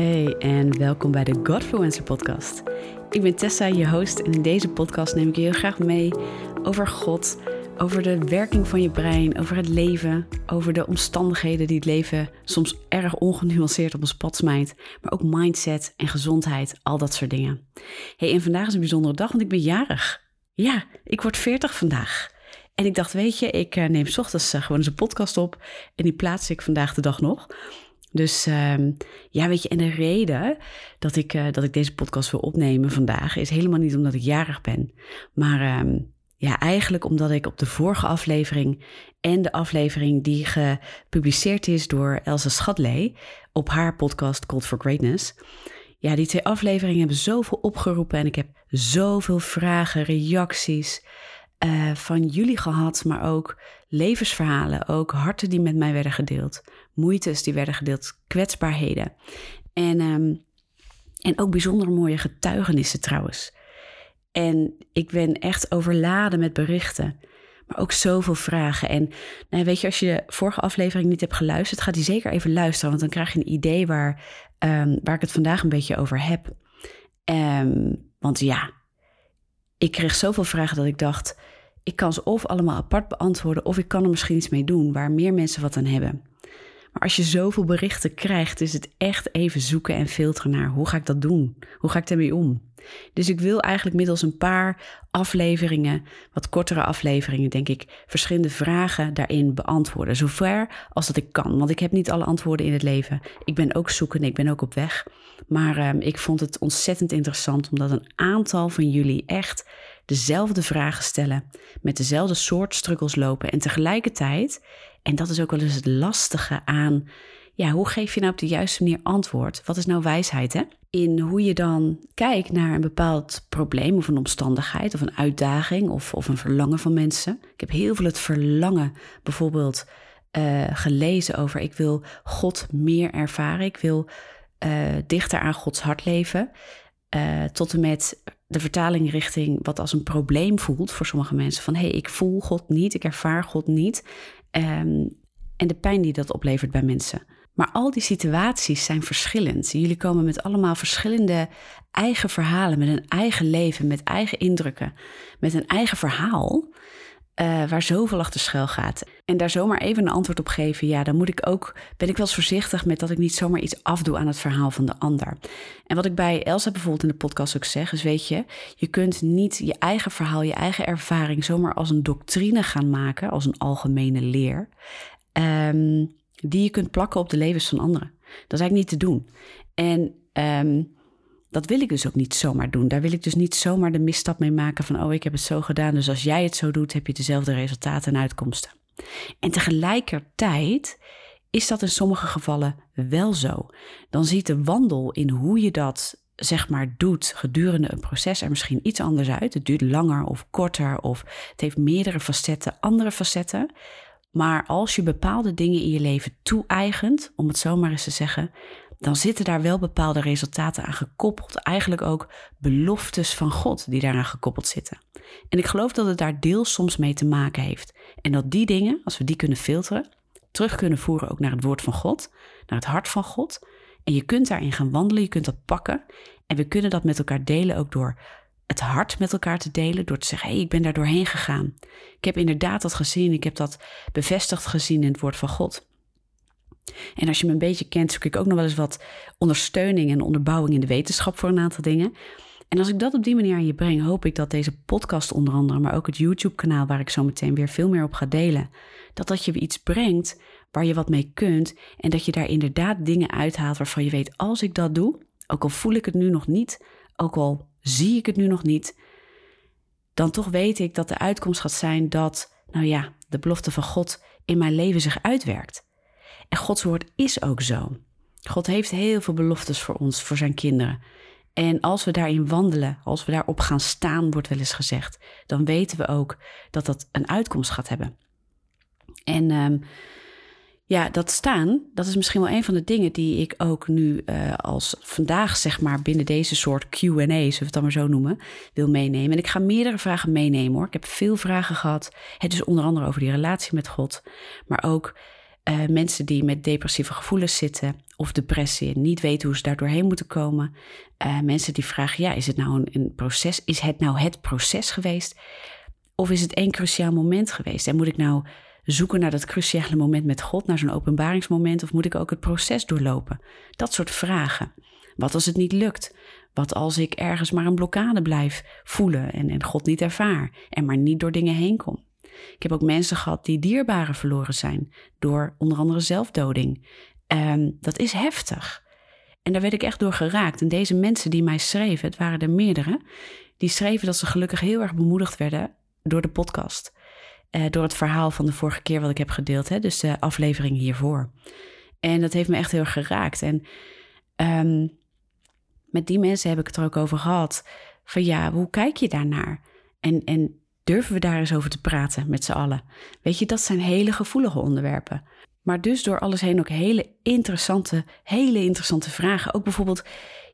Hey en welkom bij de Godfluencer podcast. Ik ben Tessa, je host en in deze podcast neem ik je heel graag mee over God, over de werking van je brein, over het leven, over de omstandigheden die het leven soms erg ongenuanceerd op ons pad smijt, maar ook mindset en gezondheid, al dat soort dingen. Hey, en vandaag is een bijzondere dag, want ik ben jarig. Ja, ik word 40 vandaag. En ik dacht, weet je, ik eh, neem s ochtends eh, gewoon eens een podcast op en die plaats ik vandaag de dag nog. Dus um, ja, weet je, en de reden dat ik, uh, dat ik deze podcast wil opnemen vandaag is helemaal niet omdat ik jarig ben. Maar um, ja, eigenlijk omdat ik op de vorige aflevering en de aflevering die gepubliceerd is door Elsa Schatlee op haar podcast Called for Greatness. Ja, die twee afleveringen hebben zoveel opgeroepen en ik heb zoveel vragen, reacties uh, van jullie gehad, maar ook levensverhalen, ook harten die met mij werden gedeeld, moeites die werden gedeeld, kwetsbaarheden. En, um, en ook bijzonder mooie getuigenissen trouwens. En ik ben echt overladen met berichten, maar ook zoveel vragen. En nou, weet je, als je de vorige aflevering niet hebt geluisterd, ga die zeker even luisteren, want dan krijg je een idee waar, um, waar ik het vandaag een beetje over heb. Um, want ja, ik kreeg zoveel vragen dat ik dacht, ik kan ze of allemaal apart beantwoorden of ik kan er misschien iets mee doen waar meer mensen wat aan hebben. Maar als je zoveel berichten krijgt, is het echt even zoeken en filteren naar hoe ga ik dat doen? Hoe ga ik ermee om? Dus ik wil eigenlijk middels een paar afleveringen, wat kortere afleveringen, denk ik, verschillende vragen daarin beantwoorden. Zover als dat ik kan. Want ik heb niet alle antwoorden in het leven. Ik ben ook zoekende, ik ben ook op weg. Maar uh, ik vond het ontzettend interessant omdat een aantal van jullie echt dezelfde vragen stellen, met dezelfde soort struggles lopen en tegelijkertijd, en dat is ook wel eens het lastige aan, ja, hoe geef je nou op de juiste manier antwoord? Wat is nou wijsheid, hè? In hoe je dan kijkt naar een bepaald probleem of een omstandigheid of een uitdaging of, of een verlangen van mensen. Ik heb heel veel het verlangen bijvoorbeeld uh, gelezen over ik wil God meer ervaren, ik wil uh, dichter aan Gods hart leven. Uh, tot en met de vertaling richting wat als een probleem voelt voor sommige mensen. Van hé, hey, ik voel God niet, ik ervaar God niet. Um, en de pijn die dat oplevert bij mensen. Maar al die situaties zijn verschillend. Jullie komen met allemaal verschillende eigen verhalen, met een eigen leven, met eigen indrukken, met een eigen verhaal. Uh, waar zoveel achter schuil gaat. En daar zomaar even een antwoord op geven, ja, dan moet ik ook, ben ik wel eens voorzichtig met dat ik niet zomaar iets afdoe aan het verhaal van de ander. En wat ik bij Elsa bijvoorbeeld in de podcast ook zeg, is weet je, je kunt niet je eigen verhaal, je eigen ervaring zomaar als een doctrine gaan maken, als een algemene leer, um, die je kunt plakken op de levens van anderen. Dat is eigenlijk niet te doen. En um, dat wil ik dus ook niet zomaar doen. Daar wil ik dus niet zomaar de misstap mee maken van, oh, ik heb het zo gedaan, dus als jij het zo doet, heb je dezelfde resultaten en uitkomsten. En tegelijkertijd is dat in sommige gevallen wel zo. Dan ziet de wandel in hoe je dat zeg maar doet gedurende een proces er misschien iets anders uit. Het duurt langer of korter of het heeft meerdere facetten, andere facetten. Maar als je bepaalde dingen in je leven toe-eigent, om het zomaar eens te zeggen, dan zitten daar wel bepaalde resultaten aan gekoppeld. Eigenlijk ook beloftes van God die daaraan gekoppeld zitten. En ik geloof dat het daar deels soms mee te maken heeft. En dat die dingen, als we die kunnen filteren, terug kunnen voeren ook naar het woord van God, naar het hart van God. En je kunt daarin gaan wandelen, je kunt dat pakken. En we kunnen dat met elkaar delen ook door het hart met elkaar te delen. Door te zeggen, hé, hey, ik ben daar doorheen gegaan. Ik heb inderdaad dat gezien, ik heb dat bevestigd gezien in het woord van God. En als je me een beetje kent, zoek ik ook nog wel eens wat ondersteuning en onderbouwing in de wetenschap voor een aantal dingen. En als ik dat op die manier aan je breng, hoop ik dat deze podcast onder andere, maar ook het YouTube-kanaal waar ik zo meteen weer veel meer op ga delen, dat dat je iets brengt waar je wat mee kunt en dat je daar inderdaad dingen uithaalt waarvan je weet, als ik dat doe, ook al voel ik het nu nog niet, ook al zie ik het nu nog niet, dan toch weet ik dat de uitkomst gaat zijn dat, nou ja, de belofte van God in mijn leven zich uitwerkt. En Gods woord is ook zo. God heeft heel veel beloftes voor ons, voor zijn kinderen. En als we daarin wandelen, als we daarop gaan staan, wordt wel eens gezegd, dan weten we ook dat dat een uitkomst gaat hebben. En um, ja, dat staan, dat is misschien wel een van de dingen die ik ook nu uh, als vandaag, zeg maar, binnen deze soort QA's, zullen we het dan maar zo noemen, wil meenemen. En ik ga meerdere vragen meenemen hoor. Ik heb veel vragen gehad. Het is onder andere over die relatie met God, maar ook uh, mensen die met depressieve gevoelens zitten of depressie en niet weten hoe ze daar doorheen moeten komen. Uh, mensen die vragen, ja, is het nou een, een, proces? Is het nou het proces geweest? Of is het één cruciaal moment geweest? En moet ik nou zoeken naar dat cruciale moment met God, naar zo'n openbaringsmoment, of moet ik ook het proces doorlopen? Dat soort vragen. Wat als het niet lukt? Wat als ik ergens maar een blokkade blijf voelen en, en God niet ervaar en maar niet door dingen heen kom? Ik heb ook mensen gehad die dierbaren verloren zijn door onder andere zelfdoding. Um, dat is heftig. En daar werd ik echt door geraakt. En deze mensen die mij schreven, het waren er meerdere, die schreven dat ze gelukkig heel erg bemoedigd werden door de podcast. Uh, door het verhaal van de vorige keer wat ik heb gedeeld, hè, dus de aflevering hiervoor. En dat heeft me echt heel geraakt. En um, met die mensen heb ik het er ook over gehad. Van ja, hoe kijk je daarnaar? En, en durven we daar eens over te praten met z'n allen? Weet je, dat zijn hele gevoelige onderwerpen. Maar dus door alles heen ook hele interessante, hele interessante vragen. Ook bijvoorbeeld,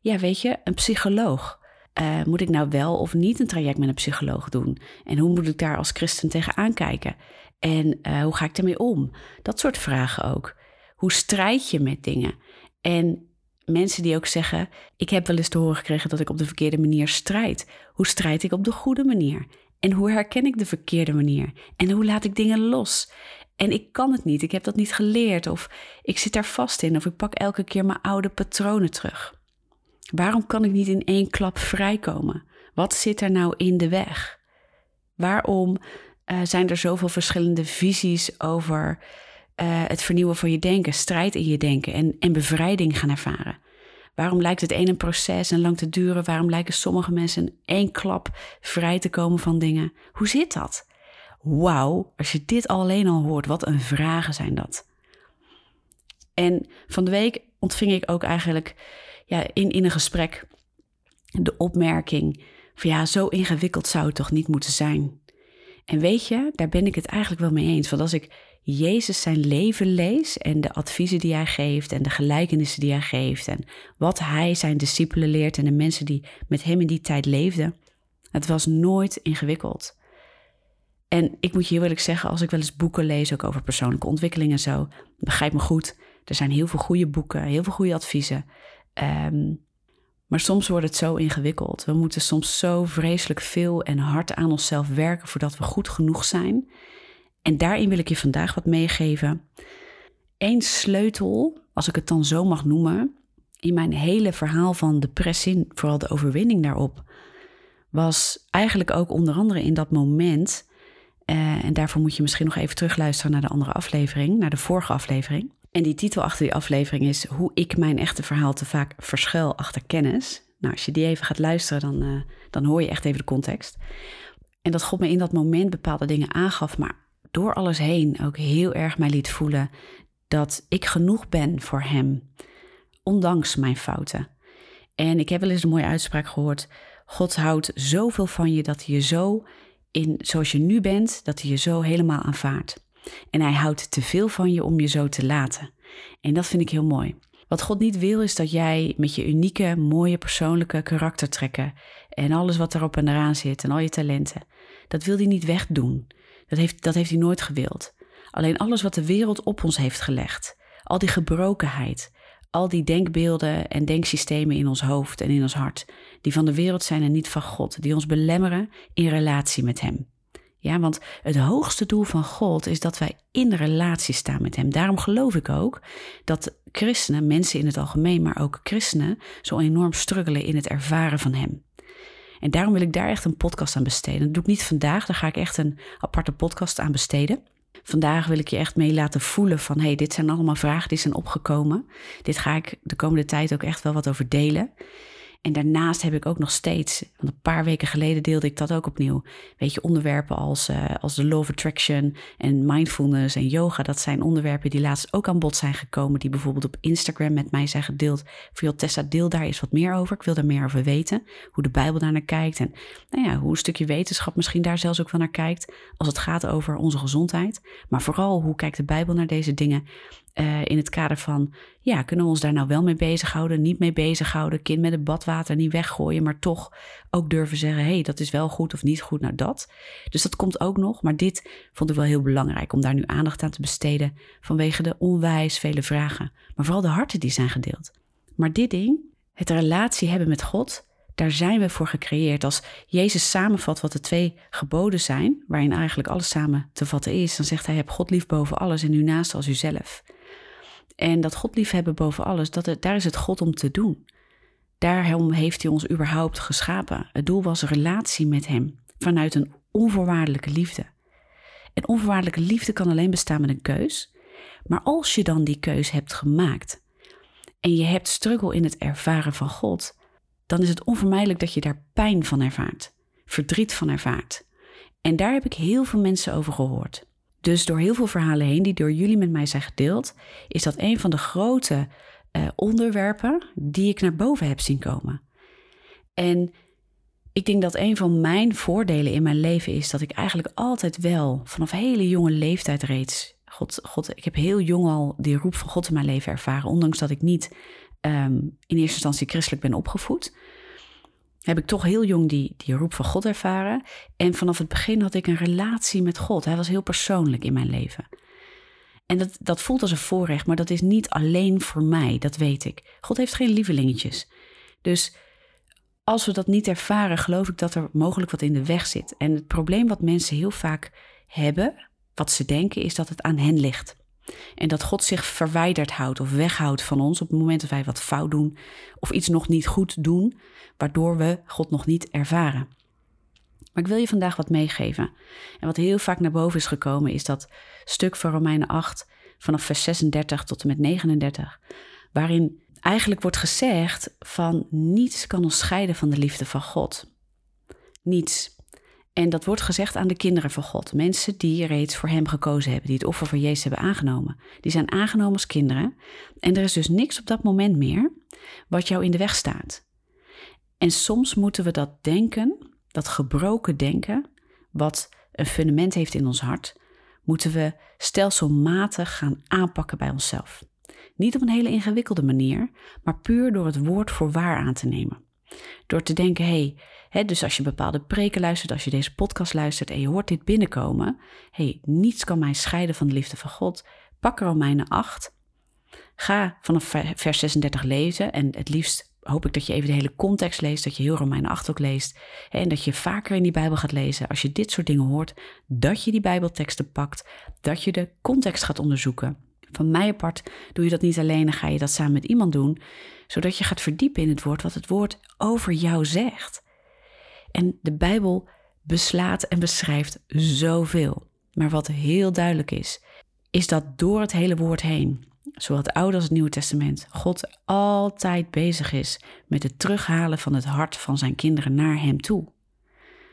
ja, weet je, een psycholoog. Uh, moet ik nou wel of niet een traject met een psycholoog doen? En hoe moet ik daar als christen tegenaan kijken? En uh, hoe ga ik ermee om? Dat soort vragen ook. Hoe strijd je met dingen? En mensen die ook zeggen: Ik heb wel eens te horen gekregen dat ik op de verkeerde manier strijd. Hoe strijd ik op de goede manier? En hoe herken ik de verkeerde manier? En hoe laat ik dingen los? En ik kan het niet, ik heb dat niet geleerd, of ik zit daar vast in, of ik pak elke keer mijn oude patronen terug. Waarom kan ik niet in één klap vrijkomen? Wat zit er nou in de weg? Waarom uh, zijn er zoveel verschillende visies over uh, het vernieuwen van je denken, strijd in je denken en, en bevrijding gaan ervaren? Waarom lijkt het een proces en lang te duren? Waarom lijken sommige mensen in één klap vrij te komen van dingen? Hoe zit dat? Wauw, als je dit alleen al hoort, wat een vragen zijn dat. En van de week ontving ik ook eigenlijk ja, in, in een gesprek de opmerking van ja, zo ingewikkeld zou het toch niet moeten zijn. En weet je, daar ben ik het eigenlijk wel mee eens. Want als ik Jezus zijn leven lees en de adviezen die hij geeft en de gelijkenissen die hij geeft en wat hij zijn discipelen leert en de mensen die met hem in die tijd leefden, het was nooit ingewikkeld. En ik moet je heel eerlijk zeggen, als ik wel eens boeken lees, ook over persoonlijke ontwikkeling en zo, begrijp me goed. Er zijn heel veel goede boeken, heel veel goede adviezen. Um, maar soms wordt het zo ingewikkeld. We moeten soms zo vreselijk veel en hard aan onszelf werken voordat we goed genoeg zijn. En daarin wil ik je vandaag wat meegeven. Eén sleutel, als ik het dan zo mag noemen, in mijn hele verhaal van depressie, vooral de overwinning daarop, was eigenlijk ook onder andere in dat moment. Uh, en daarvoor moet je misschien nog even terugluisteren naar de andere aflevering, naar de vorige aflevering. En die titel achter die aflevering is Hoe ik mijn echte verhaal te vaak verschuil achter kennis. Nou, als je die even gaat luisteren, dan, uh, dan hoor je echt even de context. En dat God me in dat moment bepaalde dingen aangaf, maar door alles heen ook heel erg mij liet voelen dat ik genoeg ben voor Hem, ondanks mijn fouten. En ik heb wel eens een mooie uitspraak gehoord: God houdt zoveel van je dat hij je zo in zoals je nu bent, dat hij je zo helemaal aanvaardt. En hij houdt te veel van je om je zo te laten. En dat vind ik heel mooi. Wat God niet wil is dat jij met je unieke, mooie persoonlijke karaktertrekken en alles wat erop en eraan zit en al je talenten, dat wil hij niet wegdoen. Dat heeft, dat heeft hij nooit gewild. Alleen alles wat de wereld op ons heeft gelegd, al die gebrokenheid, al die denkbeelden en denksystemen in ons hoofd en in ons hart, die van de wereld zijn en niet van God, die ons belemmeren in relatie met Hem. Ja, want het hoogste doel van God is dat wij in relatie staan met Hem. Daarom geloof ik ook dat christenen, mensen in het algemeen, maar ook christenen, zo enorm struggelen in het ervaren van Hem. En daarom wil ik daar echt een podcast aan besteden. Dat doe ik niet vandaag, daar ga ik echt een aparte podcast aan besteden. Vandaag wil ik je echt mee laten voelen van, hey, dit zijn allemaal vragen die zijn opgekomen. Dit ga ik de komende tijd ook echt wel wat over delen. En daarnaast heb ik ook nog steeds, want een paar weken geleden deelde ik dat ook opnieuw. Weet je, onderwerpen als, uh, als de Law of Attraction en mindfulness en yoga. Dat zijn onderwerpen die laatst ook aan bod zijn gekomen. Die bijvoorbeeld op Instagram met mij zijn gedeeld. Voor jou, Tessa, deel daar eens wat meer over. Ik wil daar meer over weten. Hoe de Bijbel daar naar kijkt. En nou ja, hoe een stukje wetenschap misschien daar zelfs ook wel naar kijkt. Als het gaat over onze gezondheid. Maar vooral, hoe kijkt de Bijbel naar deze dingen? Uh, in het kader van, ja, kunnen we ons daar nou wel mee bezighouden, niet mee bezighouden, kind met het badwater niet weggooien, maar toch ook durven zeggen, hé, hey, dat is wel goed of niet goed, nou dat. Dus dat komt ook nog, maar dit vond ik wel heel belangrijk om daar nu aandacht aan te besteden vanwege de onwijs vele vragen, maar vooral de harten die zijn gedeeld. Maar dit ding, het relatie hebben met God, daar zijn we voor gecreëerd. Als Jezus samenvat wat de twee geboden zijn, waarin eigenlijk alles samen te vatten is, dan zegt hij: heb God lief boven alles en u naast als uzelf. En dat God lief hebben boven alles, dat daar is het God om te doen. Daarom heeft hij ons überhaupt geschapen. Het doel was een relatie met hem vanuit een onvoorwaardelijke liefde. En onvoorwaardelijke liefde kan alleen bestaan met een keus. Maar als je dan die keus hebt gemaakt en je hebt struggle in het ervaren van God, dan is het onvermijdelijk dat je daar pijn van ervaart, verdriet van ervaart. En daar heb ik heel veel mensen over gehoord. Dus door heel veel verhalen heen die door jullie met mij zijn gedeeld, is dat een van de grote uh, onderwerpen die ik naar boven heb zien komen. En ik denk dat een van mijn voordelen in mijn leven is dat ik eigenlijk altijd wel vanaf hele jonge leeftijd reeds. God, God, ik heb heel jong al die roep van God in mijn leven ervaren, ondanks dat ik niet um, in eerste instantie christelijk ben opgevoed, heb ik toch heel jong die, die roep van God ervaren. En vanaf het begin had ik een relatie met God. Hij was heel persoonlijk in mijn leven. En dat, dat voelt als een voorrecht, maar dat is niet alleen voor mij, dat weet ik. God heeft geen lievelingetjes. Dus als we dat niet ervaren, geloof ik dat er mogelijk wat in de weg zit. En het probleem wat mensen heel vaak hebben, wat ze denken, is dat het aan hen ligt. En dat God zich verwijderd houdt of weghoudt van ons op het moment dat wij wat fout doen of iets nog niet goed doen, waardoor we God nog niet ervaren. Maar ik wil je vandaag wat meegeven. En wat heel vaak naar boven is gekomen is dat stuk van Romeinen 8 vanaf vers 36 tot en met 39, waarin eigenlijk wordt gezegd van niets kan ons scheiden van de liefde van God. Niets. En dat wordt gezegd aan de kinderen van God. Mensen die reeds voor Hem gekozen hebben, die het offer van Jezus hebben aangenomen. Die zijn aangenomen als kinderen. En er is dus niks op dat moment meer wat jou in de weg staat. En soms moeten we dat denken, dat gebroken denken, wat een fundament heeft in ons hart, moeten we stelselmatig gaan aanpakken bij onszelf. Niet op een hele ingewikkelde manier, maar puur door het woord voor waar aan te nemen. Door te denken, hé, hey, dus als je bepaalde preken luistert, als je deze podcast luistert en je hoort dit binnenkomen, hé, hey, niets kan mij scheiden van de liefde van God. Pak Romeinen 8, ga vanaf vers 36 lezen en het liefst hoop ik dat je even de hele context leest, dat je heel Romeinen 8 ook leest en dat je vaker in die Bijbel gaat lezen. Als je dit soort dingen hoort, dat je die Bijbelteksten pakt, dat je de context gaat onderzoeken. Van mij apart doe je dat niet alleen, dan ga je dat samen met iemand doen, zodat je gaat verdiepen in het woord wat het woord over jou zegt. En de Bijbel beslaat en beschrijft zoveel. Maar wat heel duidelijk is, is dat door het hele woord heen, zowel het Oude als het Nieuwe Testament, God altijd bezig is met het terughalen van het hart van zijn kinderen naar Hem toe.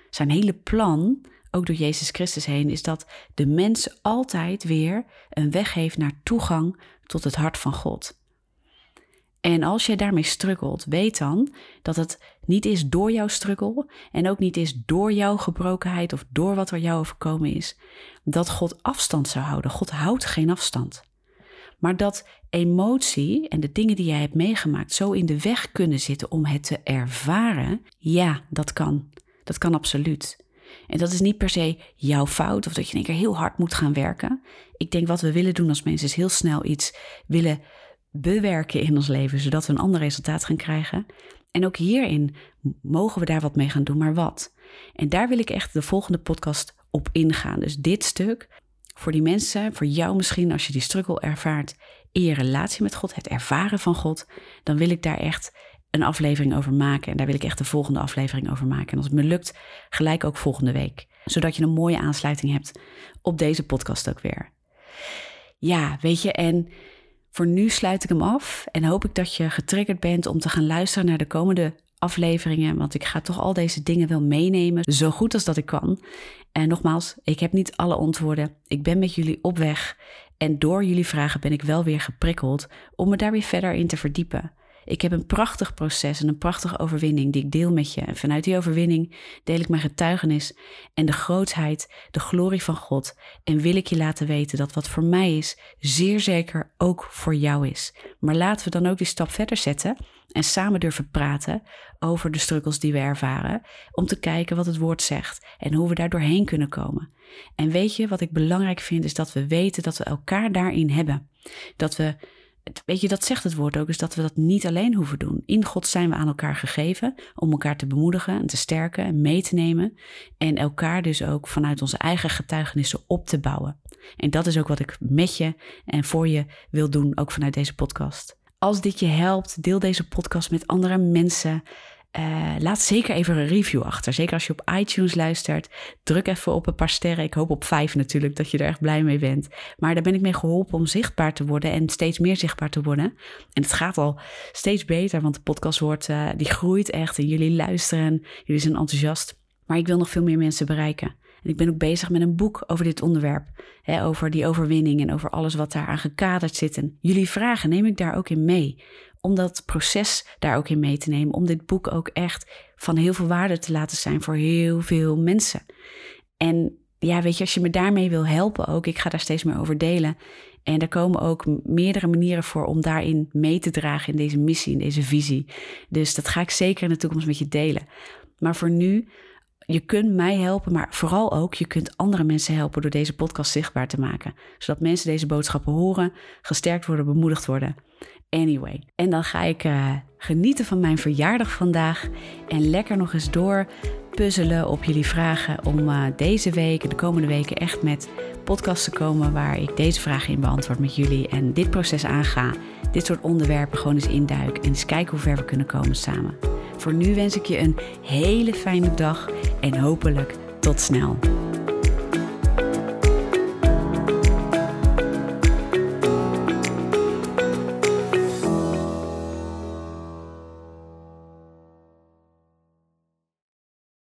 Zijn hele plan ook door Jezus Christus heen, is dat de mens altijd weer een weg heeft naar toegang tot het hart van God. En als jij daarmee struggelt, weet dan dat het niet is door jouw struggle en ook niet is door jouw gebrokenheid of door wat er jou overkomen is, dat God afstand zou houden. God houdt geen afstand. Maar dat emotie en de dingen die jij hebt meegemaakt zo in de weg kunnen zitten om het te ervaren, ja, dat kan. Dat kan absoluut. En dat is niet per se jouw fout of dat je in één keer heel hard moet gaan werken. Ik denk wat we willen doen als mensen is heel snel iets willen bewerken in ons leven, zodat we een ander resultaat gaan krijgen. En ook hierin mogen we daar wat mee gaan doen, maar wat? En daar wil ik echt de volgende podcast op ingaan. Dus dit stuk voor die mensen, voor jou misschien, als je die struggle ervaart in je relatie met God, het ervaren van God, dan wil ik daar echt een aflevering over maken. En daar wil ik echt de volgende aflevering over maken. En als het me lukt, gelijk ook volgende week. Zodat je een mooie aansluiting hebt op deze podcast ook weer. Ja, weet je, en voor nu sluit ik hem af. En hoop ik dat je getriggerd bent om te gaan luisteren naar de komende afleveringen. Want ik ga toch al deze dingen wel meenemen, zo goed als dat ik kan. En nogmaals, ik heb niet alle antwoorden. Ik ben met jullie op weg. En door jullie vragen ben ik wel weer geprikkeld om me daar weer verder in te verdiepen. Ik heb een prachtig proces en een prachtige overwinning die ik deel met je. En vanuit die overwinning deel ik mijn getuigenis en de grootheid, de glorie van God. En wil ik je laten weten dat wat voor mij is, zeer zeker ook voor jou is. Maar laten we dan ook die stap verder zetten en samen durven praten over de struggles die we ervaren, om te kijken wat het woord zegt en hoe we daar doorheen kunnen komen. En weet je wat ik belangrijk vind, is dat we weten dat we elkaar daarin hebben. Dat we weet je, dat zegt het woord ook, is dat we dat niet alleen hoeven doen. In God zijn we aan elkaar gegeven om elkaar te bemoedigen en te sterken en mee te nemen. En elkaar dus ook vanuit onze eigen getuigenissen op te bouwen. En dat is ook wat ik met je en voor je wil doen, ook vanuit deze podcast. Als dit je helpt, deel deze podcast met andere mensen. Uh, laat zeker even een review achter. Zeker als je op iTunes luistert. Druk even op een paar sterren. Ik hoop op vijf natuurlijk, dat je er echt blij mee bent. Maar daar ben ik mee geholpen om zichtbaar te worden en steeds meer zichtbaar te worden. En het gaat al steeds beter, want de podcast wordt, uh, die groeit echt. En jullie luisteren, jullie zijn enthousiast. Maar ik wil nog veel meer mensen bereiken. En ik ben ook bezig met een boek over dit onderwerp. Hè, over die overwinning en over alles wat daar aan gekaderd zit. En jullie vragen neem ik daar ook in mee. Om dat proces daar ook in mee te nemen. Om dit boek ook echt van heel veel waarde te laten zijn voor heel veel mensen. En ja, weet je, als je me daarmee wil helpen ook, ik ga daar steeds meer over delen. En er komen ook meerdere manieren voor om daarin mee te dragen in deze missie, in deze visie. Dus dat ga ik zeker in de toekomst met je delen. Maar voor nu je kunt mij helpen, maar vooral ook je kunt andere mensen helpen door deze podcast zichtbaar te maken. Zodat mensen deze boodschappen horen, gesterkt worden, bemoedigd worden. Anyway, en dan ga ik uh, genieten van mijn verjaardag vandaag en lekker nog eens door puzzelen op jullie vragen om uh, deze week en de komende weken echt met podcasts te komen waar ik deze vragen in beantwoord met jullie en dit proces aanga, dit soort onderwerpen gewoon eens induik en eens kijken hoe ver we kunnen komen samen. Voor nu wens ik je een hele fijne dag en hopelijk tot snel.